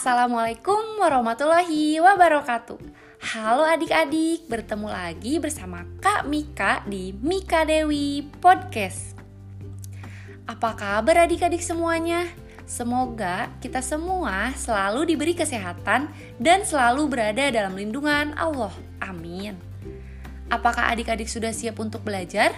Assalamualaikum warahmatullahi wabarakatuh Halo adik-adik, bertemu lagi bersama Kak Mika di Mika Dewi Podcast Apa kabar adik-adik semuanya? Semoga kita semua selalu diberi kesehatan dan selalu berada dalam lindungan Allah. Amin. Apakah adik-adik sudah siap untuk belajar?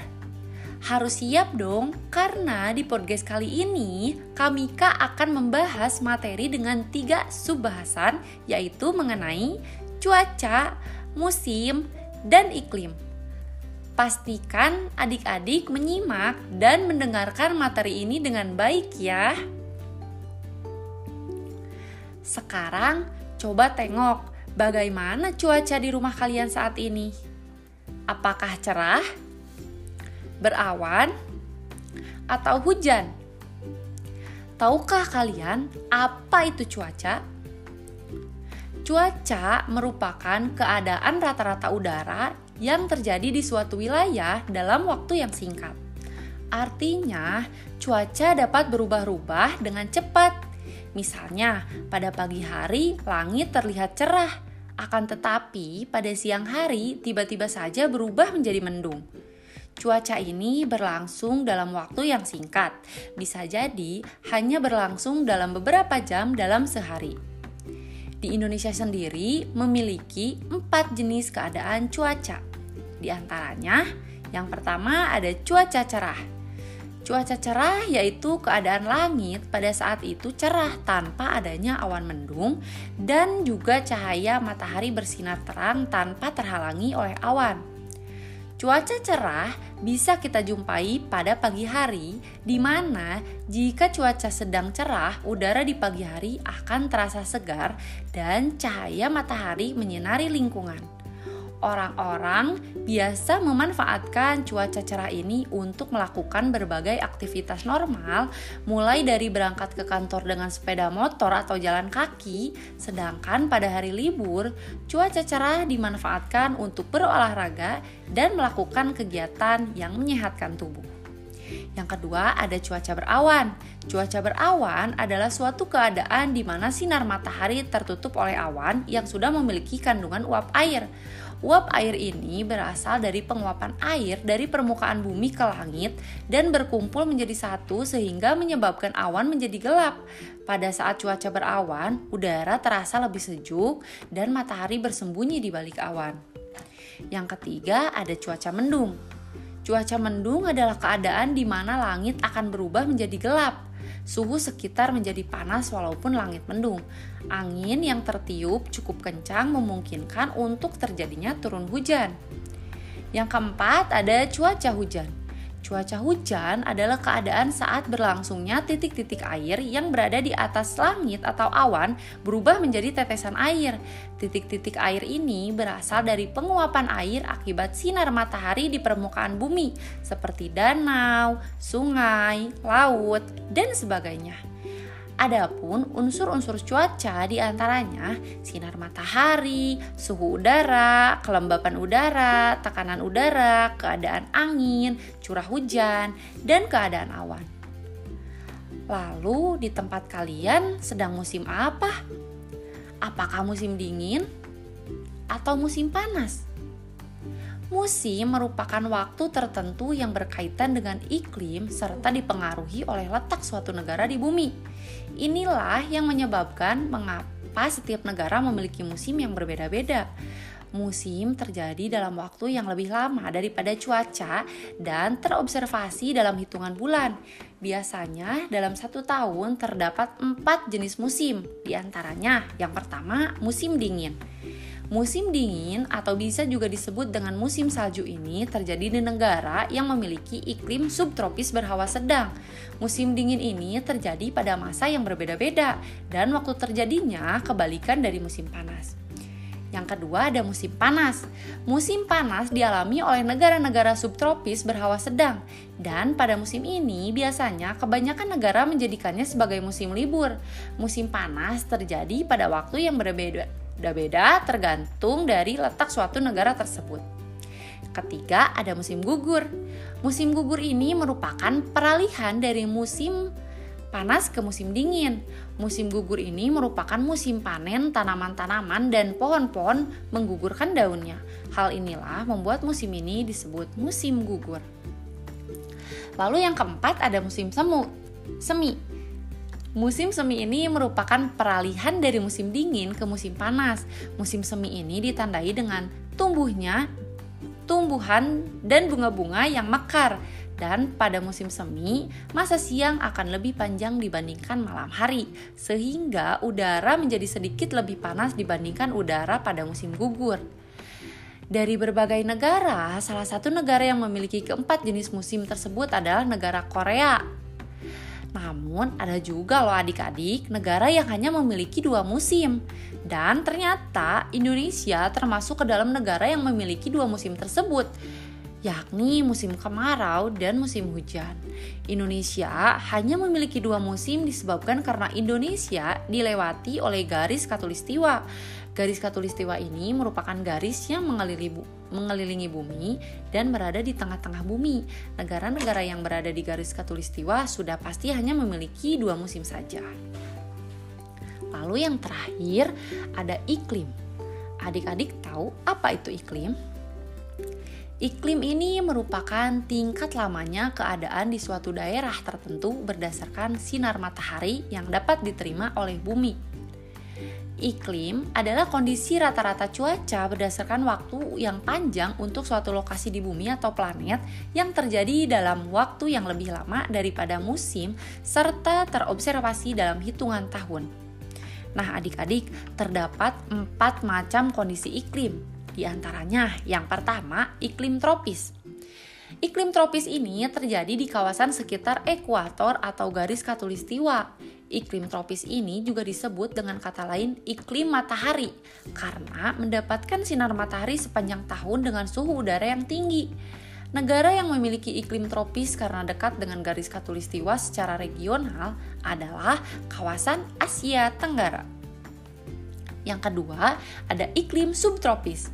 Harus siap dong, karena di podcast kali ini Kamika akan membahas materi dengan tiga subbahasan yaitu mengenai cuaca, musim, dan iklim. Pastikan adik-adik menyimak dan mendengarkan materi ini dengan baik ya. Sekarang coba tengok bagaimana cuaca di rumah kalian saat ini. Apakah cerah? Berawan, atau hujan. Tahukah kalian apa itu cuaca? Cuaca merupakan keadaan rata-rata udara yang terjadi di suatu wilayah dalam waktu yang singkat. Artinya, cuaca dapat berubah-ubah dengan cepat. Misalnya, pada pagi hari langit terlihat cerah, akan tetapi pada siang hari tiba-tiba saja berubah menjadi mendung. Cuaca ini berlangsung dalam waktu yang singkat, bisa jadi hanya berlangsung dalam beberapa jam dalam sehari. Di Indonesia sendiri memiliki empat jenis keadaan cuaca. Di antaranya, yang pertama ada cuaca cerah. Cuaca cerah yaitu keadaan langit pada saat itu cerah tanpa adanya awan mendung dan juga cahaya matahari bersinar terang tanpa terhalangi oleh awan. Cuaca cerah bisa kita jumpai pada pagi hari, di mana jika cuaca sedang cerah, udara di pagi hari akan terasa segar dan cahaya matahari menyinari lingkungan. Orang-orang biasa memanfaatkan cuaca cerah ini untuk melakukan berbagai aktivitas normal, mulai dari berangkat ke kantor dengan sepeda motor atau jalan kaki, sedangkan pada hari libur, cuaca cerah dimanfaatkan untuk berolahraga dan melakukan kegiatan yang menyehatkan tubuh. Yang kedua, ada cuaca berawan. Cuaca berawan adalah suatu keadaan di mana sinar matahari tertutup oleh awan yang sudah memiliki kandungan uap air. Uap air ini berasal dari penguapan air dari permukaan bumi ke langit dan berkumpul menjadi satu sehingga menyebabkan awan menjadi gelap. Pada saat cuaca berawan, udara terasa lebih sejuk dan matahari bersembunyi di balik awan. Yang ketiga, ada cuaca mendung. Cuaca mendung adalah keadaan di mana langit akan berubah menjadi gelap suhu sekitar menjadi panas walaupun langit mendung. Angin yang tertiup cukup kencang memungkinkan untuk terjadinya turun hujan. Yang keempat ada cuaca hujan. Cuaca hujan adalah keadaan saat berlangsungnya titik-titik air yang berada di atas langit atau awan berubah menjadi tetesan air. Titik-titik air ini berasal dari penguapan air akibat sinar matahari di permukaan bumi, seperti danau, sungai, laut, dan sebagainya. Adapun unsur-unsur cuaca di antaranya sinar matahari, suhu udara, kelembapan udara, tekanan udara, keadaan angin, curah hujan, dan keadaan awan. Lalu di tempat kalian sedang musim apa? Apakah musim dingin atau musim panas? Musim merupakan waktu tertentu yang berkaitan dengan iklim serta dipengaruhi oleh letak suatu negara di bumi. Inilah yang menyebabkan mengapa setiap negara memiliki musim yang berbeda-beda. Musim terjadi dalam waktu yang lebih lama daripada cuaca dan terobservasi dalam hitungan bulan. Biasanya dalam satu tahun terdapat empat jenis musim, di antaranya yang pertama musim dingin. Musim dingin atau bisa juga disebut dengan musim salju ini terjadi di negara yang memiliki iklim subtropis berhawa sedang. Musim dingin ini terjadi pada masa yang berbeda-beda dan waktu terjadinya kebalikan dari musim panas. Yang kedua ada musim panas. Musim panas dialami oleh negara-negara subtropis berhawa sedang dan pada musim ini biasanya kebanyakan negara menjadikannya sebagai musim libur. Musim panas terjadi pada waktu yang berbeda Beda-beda tergantung dari letak suatu negara tersebut. Ketiga, ada musim gugur. Musim gugur ini merupakan peralihan dari musim panas ke musim dingin. Musim gugur ini merupakan musim panen tanaman-tanaman dan pohon-pohon menggugurkan daunnya. Hal inilah membuat musim ini disebut musim gugur. Lalu yang keempat ada musim semu, semi. Musim semi ini merupakan peralihan dari musim dingin ke musim panas. Musim semi ini ditandai dengan tumbuhnya tumbuhan dan bunga-bunga yang mekar dan pada musim semi, masa siang akan lebih panjang dibandingkan malam hari, sehingga udara menjadi sedikit lebih panas dibandingkan udara pada musim gugur. Dari berbagai negara, salah satu negara yang memiliki keempat jenis musim tersebut adalah negara Korea. Namun, ada juga loh adik-adik negara yang hanya memiliki dua musim. Dan ternyata Indonesia termasuk ke dalam negara yang memiliki dua musim tersebut, yakni musim kemarau dan musim hujan. Indonesia hanya memiliki dua musim disebabkan karena Indonesia dilewati oleh garis katulistiwa. Garis katulistiwa ini merupakan garis yang mengelilingi, bumi dan berada di tengah-tengah bumi. Negara-negara yang berada di garis katulistiwa sudah pasti hanya memiliki dua musim saja. Lalu yang terakhir ada iklim. Adik-adik tahu apa itu iklim? Iklim ini merupakan tingkat lamanya keadaan di suatu daerah tertentu berdasarkan sinar matahari yang dapat diterima oleh bumi. Iklim adalah kondisi rata-rata cuaca berdasarkan waktu yang panjang untuk suatu lokasi di bumi atau planet yang terjadi dalam waktu yang lebih lama daripada musim serta terobservasi dalam hitungan tahun. Nah, adik-adik, terdapat empat macam kondisi iklim, di antaranya, yang pertama, iklim tropis. Iklim tropis ini terjadi di kawasan sekitar ekuator atau garis katulistiwa. Iklim tropis ini juga disebut dengan kata lain iklim matahari karena mendapatkan sinar matahari sepanjang tahun dengan suhu udara yang tinggi. Negara yang memiliki iklim tropis karena dekat dengan garis katulistiwa secara regional adalah kawasan Asia Tenggara. Yang kedua, ada iklim subtropis.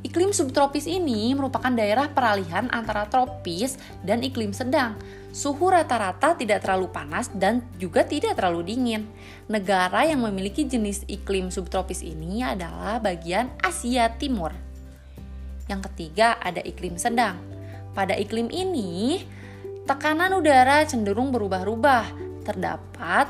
Iklim subtropis ini merupakan daerah peralihan antara tropis dan iklim sedang. Suhu rata-rata tidak terlalu panas dan juga tidak terlalu dingin. Negara yang memiliki jenis iklim subtropis ini adalah bagian Asia Timur. Yang ketiga ada iklim sedang. Pada iklim ini, tekanan udara cenderung berubah-ubah. Terdapat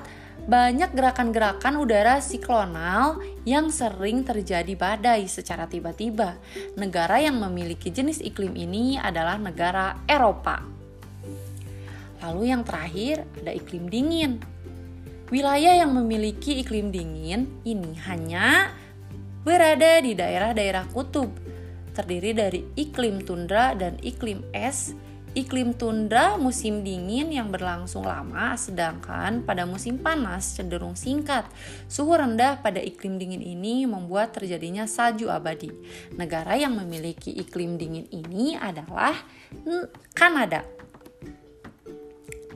banyak gerakan-gerakan udara siklonal yang sering terjadi badai secara tiba-tiba. Negara yang memiliki jenis iklim ini adalah negara Eropa. Lalu yang terakhir ada iklim dingin. Wilayah yang memiliki iklim dingin ini hanya berada di daerah-daerah kutub, terdiri dari iklim tundra dan iklim es Iklim tundra musim dingin yang berlangsung lama, sedangkan pada musim panas cenderung singkat. Suhu rendah pada iklim dingin ini membuat terjadinya salju abadi. Negara yang memiliki iklim dingin ini adalah Kanada.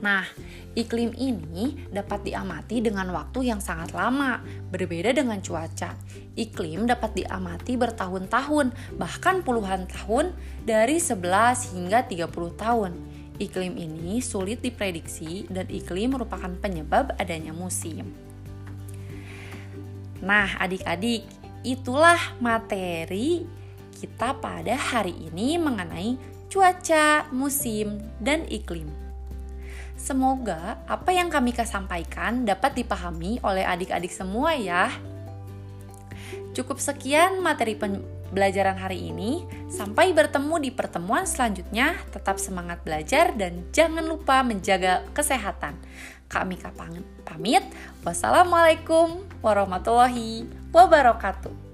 Nah, iklim ini dapat diamati dengan waktu yang sangat lama, berbeda dengan cuaca. Iklim dapat diamati bertahun-tahun, bahkan puluhan tahun dari 11 hingga 30 tahun. Iklim ini sulit diprediksi dan iklim merupakan penyebab adanya musim. Nah, adik-adik, itulah materi kita pada hari ini mengenai cuaca, musim, dan iklim. Semoga apa yang kami sampaikan dapat dipahami oleh adik-adik semua ya. Cukup sekian materi pembelajaran hari ini. Sampai bertemu di pertemuan selanjutnya. Tetap semangat belajar dan jangan lupa menjaga kesehatan. Kami pamit. Wassalamualaikum warahmatullahi wabarakatuh.